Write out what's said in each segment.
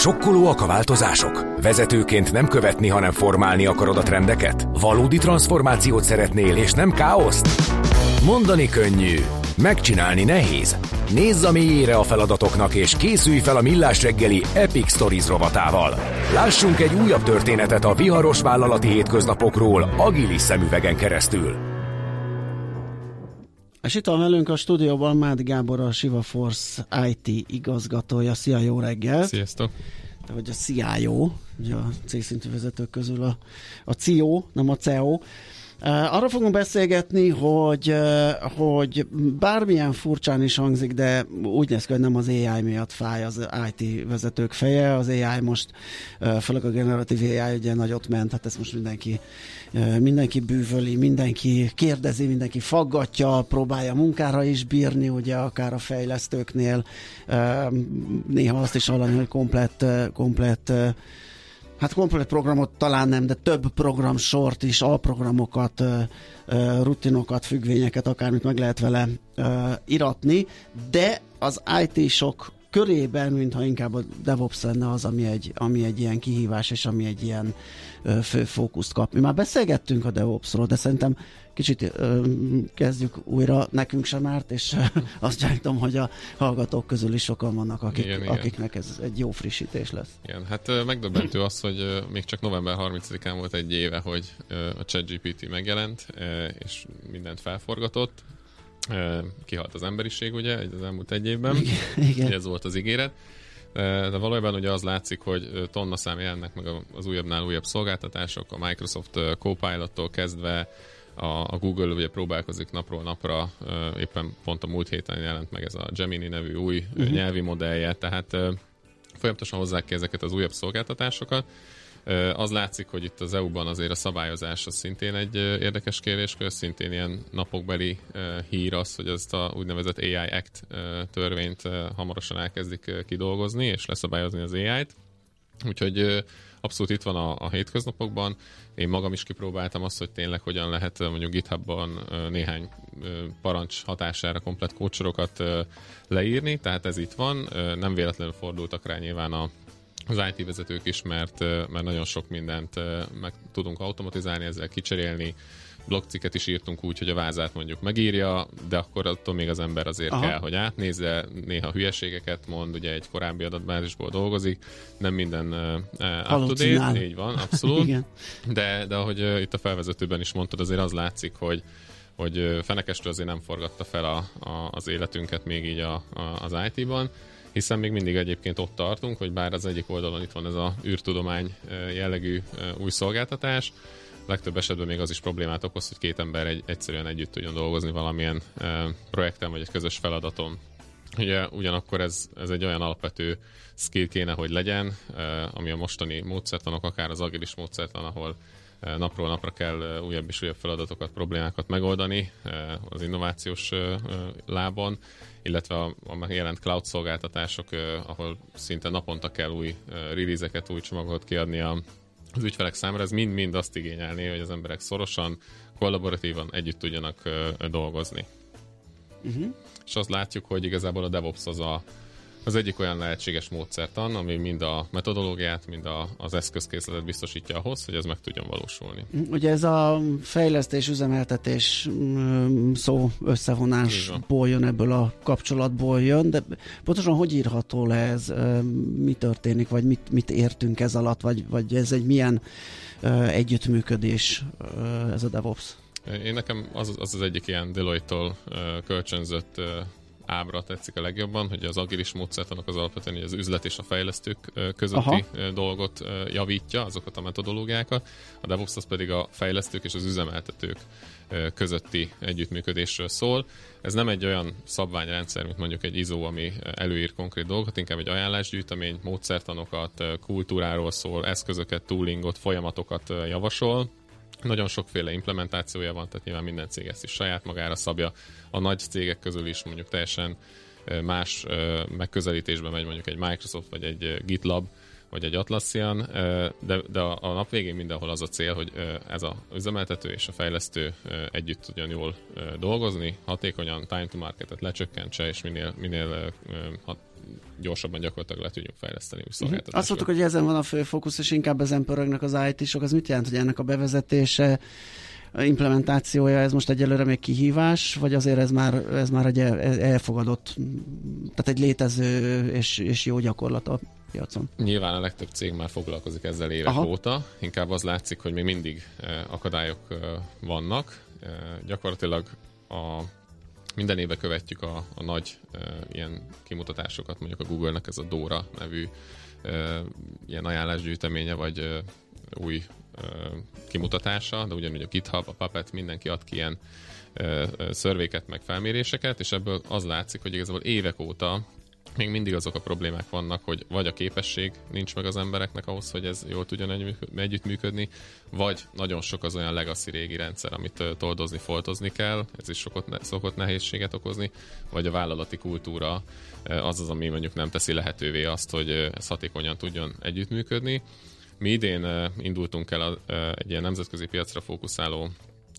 Sokkolóak a változások? Vezetőként nem követni, hanem formálni akarod a trendeket? Valódi transformációt szeretnél, és nem káoszt? Mondani könnyű, megcsinálni nehéz. Nézz a mélyére a feladatoknak, és készülj fel a Millás reggeli Epic Stories rovatával. Lássunk egy újabb történetet a viharos vállalati hétköznapokról agilis szemüvegen keresztül. És itt van velünk a stúdióban Mád Gábor, a Siva Force IT igazgatója. Szia, jó reggelt! Sziasztok! Te vagy a CIO, ugye a cégszintű vezetők közül a, a CIO, nem a CEO. Arra fogunk beszélgetni, hogy, hogy bármilyen furcsán is hangzik, de úgy néz ki, hogy nem az AI miatt fáj az IT vezetők feje. Az AI most, főleg a generatív AI ugye nagyot ment, hát ezt most mindenki, mindenki bűvöli, mindenki kérdezi, mindenki faggatja, próbálja munkára is bírni, ugye akár a fejlesztőknél. Néha azt is hallani, hogy komplett, komplett hát komplet programot talán nem, de több program sort is, alprogramokat, rutinokat, függvényeket, akármit meg lehet vele iratni, de az IT-sok körében, mintha inkább a DevOps lenne az, ami egy, ami egy ilyen kihívás, és ami egy ilyen fő fókuszt kap. Mi már beszélgettünk a DevOps-ról, de szerintem kicsit ö, kezdjük újra, nekünk sem árt, és azt gyanítom, hogy a hallgatók közül is sokan vannak, akik, igen, akiknek ez egy jó frissítés lesz. Igen, hát megdöbbentő az, hogy még csak november 30-án volt egy éve, hogy a ChatGPT megjelent, és mindent felforgatott. Kihalt az emberiség, ugye, az elmúlt egy évben. Igen. Ez volt az ígéret. De valójában ugye az látszik, hogy tonna szám jelennek meg az újabbnál újabb szolgáltatások, a Microsoft Copilot-tól kezdve a, a Google ugye próbálkozik napról napra, éppen pont a múlt héten jelent meg ez a Gemini nevű új uh-huh. nyelvi modellje, tehát folyamatosan hozzák ki ezeket az újabb szolgáltatásokat. Az látszik, hogy itt az EU-ban azért a szabályozás az szintén egy érdekes kérdéskör, szintén ilyen napokbeli hír az, hogy ezt a úgynevezett AI Act törvényt hamarosan elkezdik kidolgozni, és leszabályozni az AI-t. Úgyhogy abszolút itt van a, a hétköznapokban. Én magam is kipróbáltam azt, hogy tényleg hogyan lehet mondjuk GitHubban néhány parancs hatására komplet kócsorokat leírni, tehát ez itt van. Nem véletlenül fordultak rá nyilván a az IT vezetők is, mert, mert nagyon sok mindent meg tudunk automatizálni, ezzel kicserélni, blogciket is írtunk úgy, hogy a vázát mondjuk megírja, de akkor attól még az ember azért Aha. kell, hogy átnézze, néha hülyeségeket mond, ugye egy korábbi adatbázisból dolgozik, nem minden uh, up to date, így van, abszolút. Igen. De, de ahogy uh, itt a felvezetőben is mondtad, azért az látszik, hogy hogy fenekestől azért nem forgatta fel a, a, az életünket még így a, a, az IT-ban, hiszen még mindig egyébként ott tartunk, hogy bár az egyik oldalon itt van ez a űrtudomány jellegű új szolgáltatás, legtöbb esetben még az is problémát okoz, hogy két ember egy, egyszerűen együtt tudjon dolgozni valamilyen e, projekten vagy egy közös feladaton. Ugye ugyanakkor ez, ez egy olyan alapvető skill kéne, hogy legyen, e, ami a mostani módszertanok, akár az agilis módszertan, ahol napról napra kell újabb és újabb feladatokat, problémákat megoldani az innovációs lábon, illetve a, a megjelent cloud szolgáltatások, ahol szinte naponta kell új release-eket, új csomagokat kiadni a az ügyfelek számára ez mind-mind azt igényelné, hogy az emberek szorosan, kollaboratívan együtt tudjanak dolgozni. Uh-huh. És azt látjuk, hogy igazából a DevOps az a, az egyik olyan lehetséges módszertan, ami mind a metodológiát, mind a, az eszközkészletet biztosítja ahhoz, hogy ez meg tudjon valósulni. Ugye ez a fejlesztés, üzemeltetés mm, szó összevonásból jön, ebből a kapcsolatból jön, de pontosan hogy írható le ez, mi történik, vagy mit, mit értünk ez alatt, vagy, vagy ez egy milyen együttműködés ez a DevOps? Én nekem az az, az egyik ilyen Deloitte-tól kölcsönzött ábra tetszik a legjobban, hogy az agilis módszertanak az alapvetően hogy az üzlet és a fejlesztők közötti Aha. dolgot javítja, azokat a metodológiákat, a DevOps az pedig a fejlesztők és az üzemeltetők közötti együttműködésről szól. Ez nem egy olyan szabványrendszer, mint mondjuk egy ISO, ami előír konkrét dolgokat, inkább egy ajánlásgyűjtemény, módszertanokat, kultúráról szól, eszközöket, toolingot, folyamatokat javasol, nagyon sokféle implementációja van, tehát nyilván minden cég ezt is saját magára szabja. A nagy cégek közül is mondjuk teljesen más megközelítésben megy mondjuk egy Microsoft vagy egy GitLab, vagy egy Atlassian, de, de a nap végén mindenhol az a cél, hogy ez az üzemeltető és a fejlesztő együtt tudjon jól dolgozni, hatékonyan time to marketet lecsökkentse, és minél, minél gyorsabban gyakorlatilag le tudjunk fejleszteni új Uh-huh. szolgáltatásokat. Azt mondtuk, hogy ezen van a fő fókusz, és inkább ezen pörögnek az IT-sok. Az mit jelent, hogy ennek a bevezetése, a implementációja, ez most egyelőre még kihívás, vagy azért ez már, ez már egy el- elfogadott, tehát egy létező és, és jó gyakorlat a piacon? Nyilván a legtöbb cég már foglalkozik ezzel évek Aha. Aha. óta, inkább az látszik, hogy még mindig eh, akadályok eh, vannak. Eh, gyakorlatilag a, minden éve követjük a, a nagy eh, ilyen kimutatásokat, mondjuk a Google-nek ez a Dora nevű eh, ilyen ajánlásgyűjteménye, vagy eh, új eh, kimutatása, de ugyanúgy a GitHub, a Puppet, mindenki ad ki ilyen ö, ö, szörvéket, meg felméréseket, és ebből az látszik, hogy igazából évek óta még mindig azok a problémák vannak, hogy vagy a képesség nincs meg az embereknek ahhoz, hogy ez jól tudjon együtt- együttműködni, vagy nagyon sok az olyan legacy régi rendszer, amit toldozni, foltozni kell, ez is sokot, szokott nehézséget okozni, vagy a vállalati kultúra az az, ami mondjuk nem teszi lehetővé azt, hogy ez hatékonyan tudjon együttműködni. Mi idén indultunk el egy ilyen nemzetközi piacra fókuszáló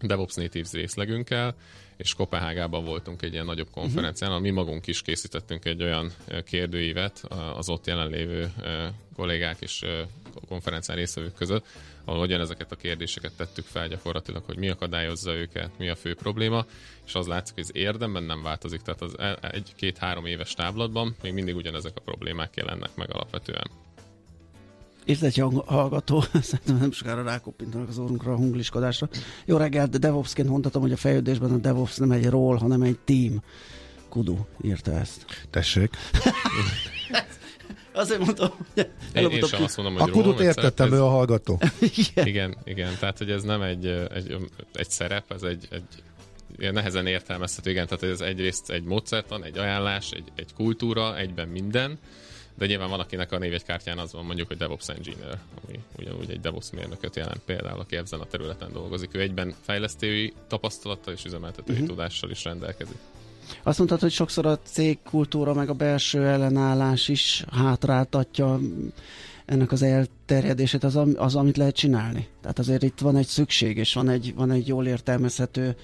DevOps Natives részlegünkkel, és Kopenhágában voltunk egy ilyen nagyobb konferencián, ahol mi magunk is készítettünk egy olyan kérdőívet az ott jelenlévő kollégák és konferencián résztvevők között, ahol ugyanezeket a kérdéseket tettük fel gyakorlatilag, hogy mi akadályozza őket, mi a fő probléma, és az látszik, hogy az érdemben nem változik, tehát az e- egy-két-három éves táblatban még mindig ugyanezek a problémák jelennek meg alapvetően. Itt egy hang- hallgató, szerintem nem sokára rákoppintanak az órunkra a hungliskodásra. Jó reggelt, de DevOps-ként mondhatom, hogy a fejlődésben a DevOps nem egy ról, hanem egy team. Kudu írta ezt. Tessék. Azért mondom, hogy Én, én sem azt mondom, A hogy kudut rólam, egy értettem, ő a hallgató. Igen. Igen, igen, tehát hogy ez nem egy, egy, egy szerep, ez egy, egy ilyen nehezen értelmezhető, igen, tehát ez egyrészt egy módszertan, egy ajánlás, egy, egy kultúra, egyben minden, de nyilván van, akinek a névjegykártyán az van mondjuk, hogy DevOps Engineer, ami ugyanúgy egy DevOps mérnököt jelent például, aki ezen a területen dolgozik. Ő egyben fejlesztői tapasztalattal és üzemeltetői uh-huh. tudással is rendelkezik. Azt mondtad, hogy sokszor a cégkultúra meg a belső ellenállás is hátráltatja ennek az elterjedését, az, az, amit lehet csinálni. Tehát azért itt van egy szükség, és van egy, van egy jól értelmezhető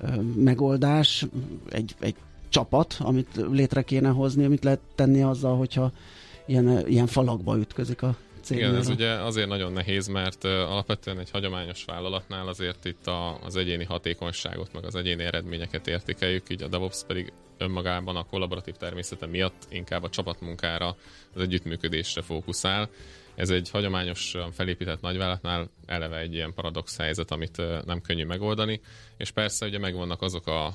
ö, megoldás, egy, egy csapat, amit létre kéne hozni, amit lehet tenni azzal, hogyha ilyen, ilyen falakba ütközik a cég. Igen, ez ugye azért nagyon nehéz, mert uh, alapvetően egy hagyományos vállalatnál azért itt a, az egyéni hatékonyságot, meg az egyéni eredményeket értékeljük, így a DevOps pedig önmagában a kollaboratív természete miatt inkább a csapatmunkára, az együttműködésre fókuszál. Ez egy hagyományosan felépített nagyvállalatnál eleve egy ilyen paradox helyzet, amit nem könnyű megoldani, és persze ugye megvannak azok a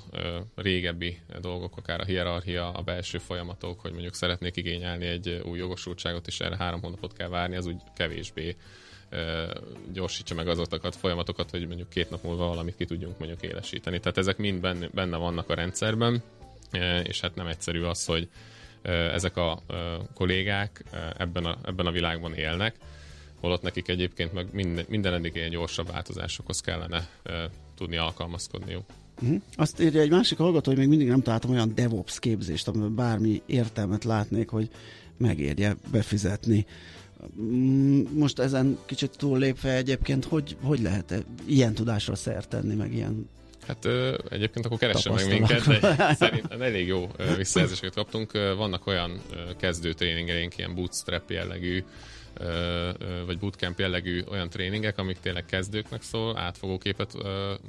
régebbi dolgok, akár a hierarchia, a belső folyamatok, hogy mondjuk szeretnék igényelni egy új jogosultságot, és erre három hónapot kell várni, az úgy kevésbé gyorsítsa meg azokat a folyamatokat, hogy mondjuk két nap múlva valamit ki tudjunk mondjuk élesíteni. Tehát ezek mind benne, vannak a rendszerben, és hát nem egyszerű az, hogy ezek a kollégák ebben a, ebben a világban élnek, holott nekik egyébként meg minden, minden eddig ilyen gyorsabb változásokhoz kellene tudni alkalmazkodniuk. Uh-huh. Azt írja egy másik hallgató, hogy még mindig nem találtam olyan DevOps képzést, amiben bármi értelmet látnék, hogy megérje befizetni. Mm, Most ezen kicsit túllépve egyébként, hogy, hogy lehet ilyen tudásra szert tenni, meg ilyen Hát ö, egyébként akkor keressen meg minket, de szerintem elég jó visszajelzéseket kaptunk. Vannak olyan kezdő tréningeink, ilyen bootstrap jellegű, vagy bootcamp jellegű olyan tréningek, amik tényleg kezdőknek szól, átfogó képet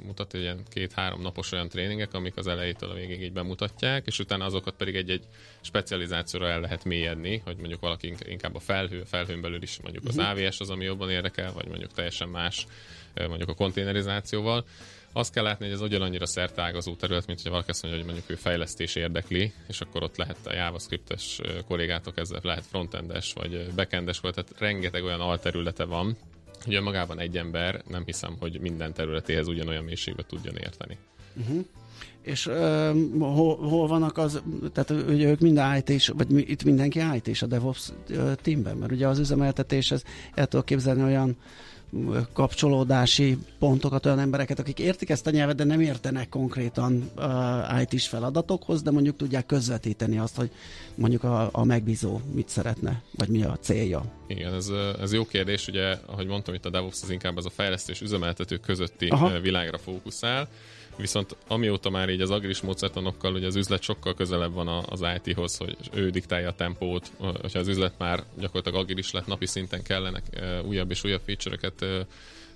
mutat, ilyen két-három napos olyan tréningek, amik az elejétől a végéig így bemutatják, és utána azokat pedig egy-egy specializációra el lehet mélyedni, hogy mondjuk valaki ink- inkább a felhő, a felhőn belül is mondjuk az AVS az, ami jobban érdekel, vagy mondjuk teljesen más, mondjuk a konténerizációval. Azt kell látni, hogy ez ugyanannyira szertágazó terület, mint hogy valaki azt mondja, hogy mondjuk ő fejlesztés érdekli, és akkor ott lehet a JavaScript-es kollégátok, ezzel lehet frontendes vagy backendes volt, tehát rengeteg olyan alterülete van, hogy magában egy ember nem hiszem, hogy minden területéhez ugyanolyan mélységbe tudjon érteni. És uh, hol, hol vannak az, tehát ugye ők mind IT vagy mi, itt mindenki IT is a DevOps uh, teamben, mert ugye az üzemeltetés, ez el tudok képzelni olyan kapcsolódási pontokat, olyan embereket, akik értik ezt a nyelvet, de nem értenek konkrétan uh, IT-s feladatokhoz, de mondjuk tudják közvetíteni azt, hogy mondjuk a, a megbízó mit szeretne, vagy mi a célja. Igen, ez, ö, ez jó kérdés, ugye, ahogy mondtam, itt a DevOps az inkább az a fejlesztés üzemeltetők közötti Aha. Aha. világra fókuszál. Viszont amióta már így az agilis módszertanokkal, ugye az üzlet sokkal közelebb van az IT-hoz, hogy ő diktálja a tempót, hogyha az üzlet már gyakorlatilag agilis lett, napi szinten kellene újabb és újabb feature-öket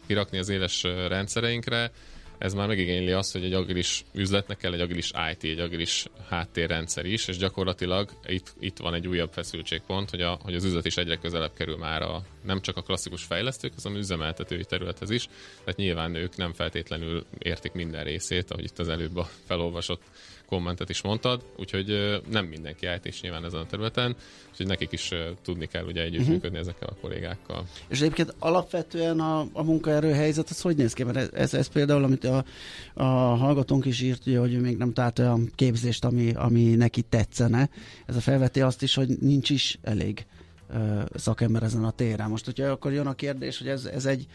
kirakni az éles rendszereinkre, ez már megigényli azt, hogy egy agilis üzletnek kell egy agilis IT, egy agilis háttérrendszer is, és gyakorlatilag itt, itt van egy újabb feszültségpont, hogy, a, hogy az üzlet is egyre közelebb kerül már a, nem csak a klasszikus fejlesztők, hanem üzemeltetői területhez is, tehát nyilván ők nem feltétlenül értik minden részét, ahogy itt az előbb a felolvasott kommentet is mondtad, úgyhogy nem mindenki állt is nyilván ezen a területen, úgyhogy nekik is tudni kell ugye együttműködni uh-huh. ezekkel a kollégákkal. És egyébként alapvetően a, a munkaerő helyzet az hogy néz ki? Mert ez, ez, ez például, amit a, a hallgatónk is írt, ugye, hogy ő még nem talált olyan képzést, ami, ami neki tetszene. Ez a felveti azt is, hogy nincs is elég szakember ezen a téren. Most, hogyha akkor jön a kérdés, hogy ez, ez egy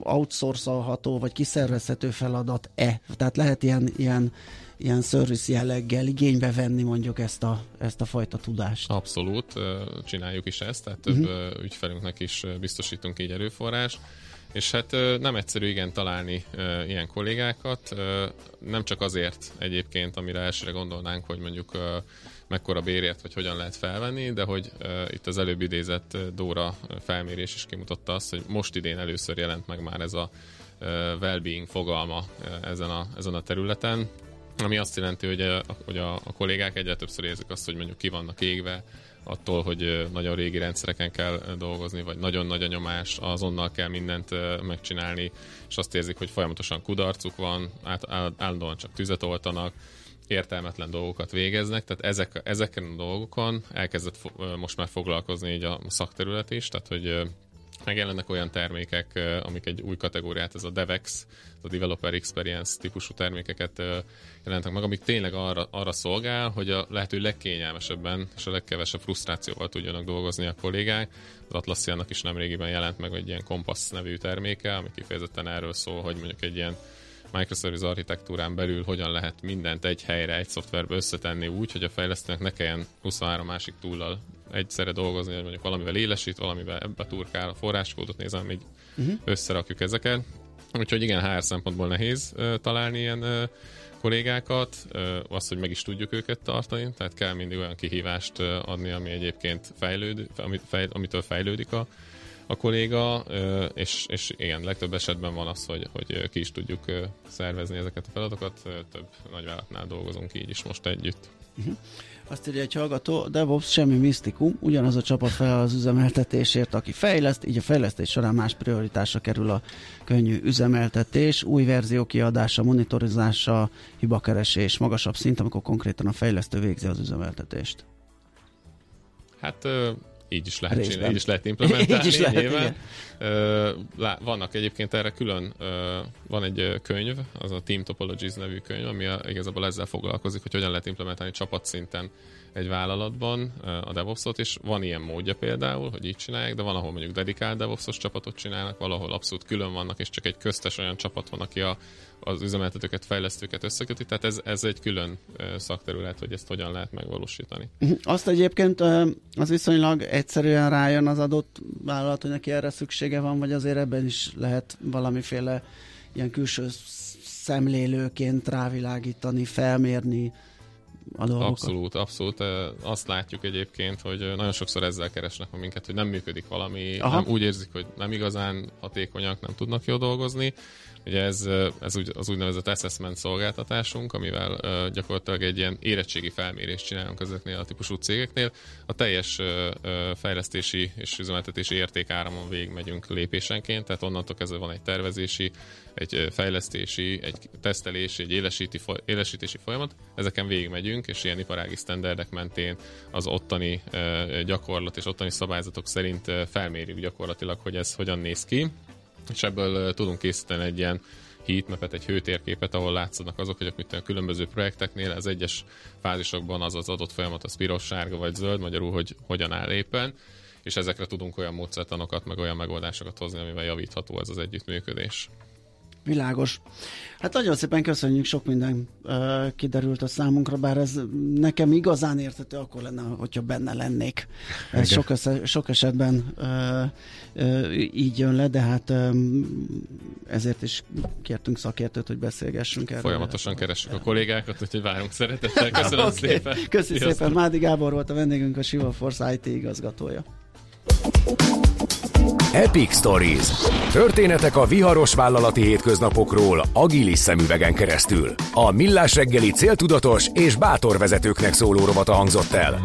outsourcolható vagy kiszervezhető feladat-e? Tehát lehet ilyen, ilyen ilyen service jelleggel igénybe venni mondjuk ezt a, ezt a fajta tudást. Abszolút, csináljuk is ezt, tehát több uh-huh. ügyfelünknek is biztosítunk így erőforrás. És hát nem egyszerű igen találni ilyen kollégákat, nem csak azért egyébként, amire elsőre gondolnánk, hogy mondjuk mekkora bérért, vagy hogyan lehet felvenni, de hogy itt az előbb idézett Dóra felmérés is kimutatta azt, hogy most idén először jelent meg már ez a well-being fogalma ezen a, ezen a területen, ami azt jelenti, hogy a, hogy a, a kollégák egyre többször érzik azt, hogy mondjuk ki vannak égve, attól, hogy nagyon régi rendszereken kell dolgozni, vagy nagyon nagy a nyomás, azonnal kell mindent megcsinálni, és azt érzik, hogy folyamatosan kudarcuk van, állandóan csak tüzet oltanak, értelmetlen dolgokat végeznek, tehát ezek, ezeken a dolgokon elkezdett most már foglalkozni így a szakterület is, tehát hogy megjelennek olyan termékek, amik egy új kategóriát, ez a DevEx, a Developer Experience típusú termékeket jelentek meg, amik tényleg arra, arra szolgál, hogy a lehető legkényelmesebben és a legkevesebb frusztrációval tudjanak dolgozni a kollégák. Az Atlassiannak is nemrégiben jelent meg egy ilyen Compass nevű terméke, ami kifejezetten erről szól, hogy mondjuk egy ilyen microservice architektúrán belül hogyan lehet mindent egy helyre, egy szoftverbe összetenni úgy, hogy a fejlesztőnek ne kelljen 23 másik túllal egyszerre dolgozni, hogy mondjuk valamivel élesít, valamivel ebbe turkál, a forráskódot nézem, így uh-huh. összerakjuk ezeket. Úgyhogy igen, HR szempontból nehéz uh, találni ilyen uh, kollégákat, azt, hogy meg is tudjuk őket tartani, tehát kell mindig olyan kihívást adni, ami egyébként fejlőd, amit, fej, amitől fejlődik a, a kolléga, és, és igen, legtöbb esetben van az, hogy, hogy ki is tudjuk szervezni ezeket a feladatokat, több nagyvállalatnál dolgozunk így is most együtt. Uh-huh. Azt írja egy hallgató, DevOps semmi misztikum, ugyanaz a csapat fel az üzemeltetésért, aki fejleszt, így a fejlesztés során más prioritásra kerül a könnyű üzemeltetés, új verzió kiadása, monitorizása, hibakeresés, magasabb szint, amikor konkrétan a fejlesztő végzi az üzemeltetést. Hát így is lehet, csinálni, így is lehet implementálni. így is lehet, nyilván. Vannak egyébként erre külön, van egy könyv, az a Team Topologies nevű könyv, ami igazából ezzel foglalkozik, hogy hogyan lehet implementálni csapatszinten egy vállalatban a DevOps-ot, és van ilyen módja például, hogy így csinálják, de van, ahol mondjuk dedikált DevOps-os csapatot csinálnak, valahol abszolút külön vannak, és csak egy köztes olyan csapat van, aki a, az üzemeltetőket, fejlesztőket összeköti, tehát ez, ez egy külön szakterület, hogy ezt hogyan lehet megvalósítani. Azt egyébként az viszonylag egyszerűen rájön az adott vállalat, hogy neki erre szüksége van, vagy azért ebben is lehet valamiféle ilyen külső szemlélőként rávilágítani, felmérni, a dolgokat. Abszolút, abszolút. Azt látjuk egyébként, hogy nagyon sokszor ezzel keresnek minket, hogy nem működik valami, nem, úgy érzik, hogy nem igazán hatékonyak, nem tudnak jól dolgozni, Ugye ez, ez úgy, az úgynevezett assessment szolgáltatásunk, amivel gyakorlatilag egy ilyen érettségi felmérést csinálunk ezeknél a típusú cégeknél. A teljes fejlesztési és üzemeltetési értékáramon végig megyünk lépésenként, tehát onnantól kezdve van egy tervezési, egy fejlesztési, egy tesztelési, egy élesíti, élesítési folyamat. Ezeken végig megyünk, és ilyen iparági standardek mentén az ottani gyakorlat és ottani szabályzatok szerint felmérjük gyakorlatilag, hogy ez hogyan néz ki és ebből tudunk készíteni egy ilyen heatmapet, egy hőtérképet, ahol látszanak azok, hogy a különböző projekteknél az egyes fázisokban az az adott folyamat az piros, sárga vagy zöld, magyarul, hogy hogyan áll éppen, és ezekre tudunk olyan módszertanokat, meg olyan megoldásokat hozni, amivel javítható ez az együttműködés. Világos. Hát nagyon szépen köszönjük, sok minden uh, kiderült a számunkra, bár ez nekem igazán értető akkor lenne, hogyha benne lennék. Ez sok, esze, sok esetben uh, uh, így jön le, de hát um, ezért is kértünk szakértőt, hogy beszélgessünk erről. Folyamatosan keressük a kollégákat, úgyhogy várunk szeretettel. Köszönöm okay. szépen. Köszönjük szépen. Mádi Gábor volt a vendégünk, a Siva Force IT igazgatója. Epic Stories. Történetek a viharos vállalati hétköznapokról agilis szemüvegen keresztül. A Millás reggeli céltudatos és bátor vezetőknek szóló rovata hangzott el.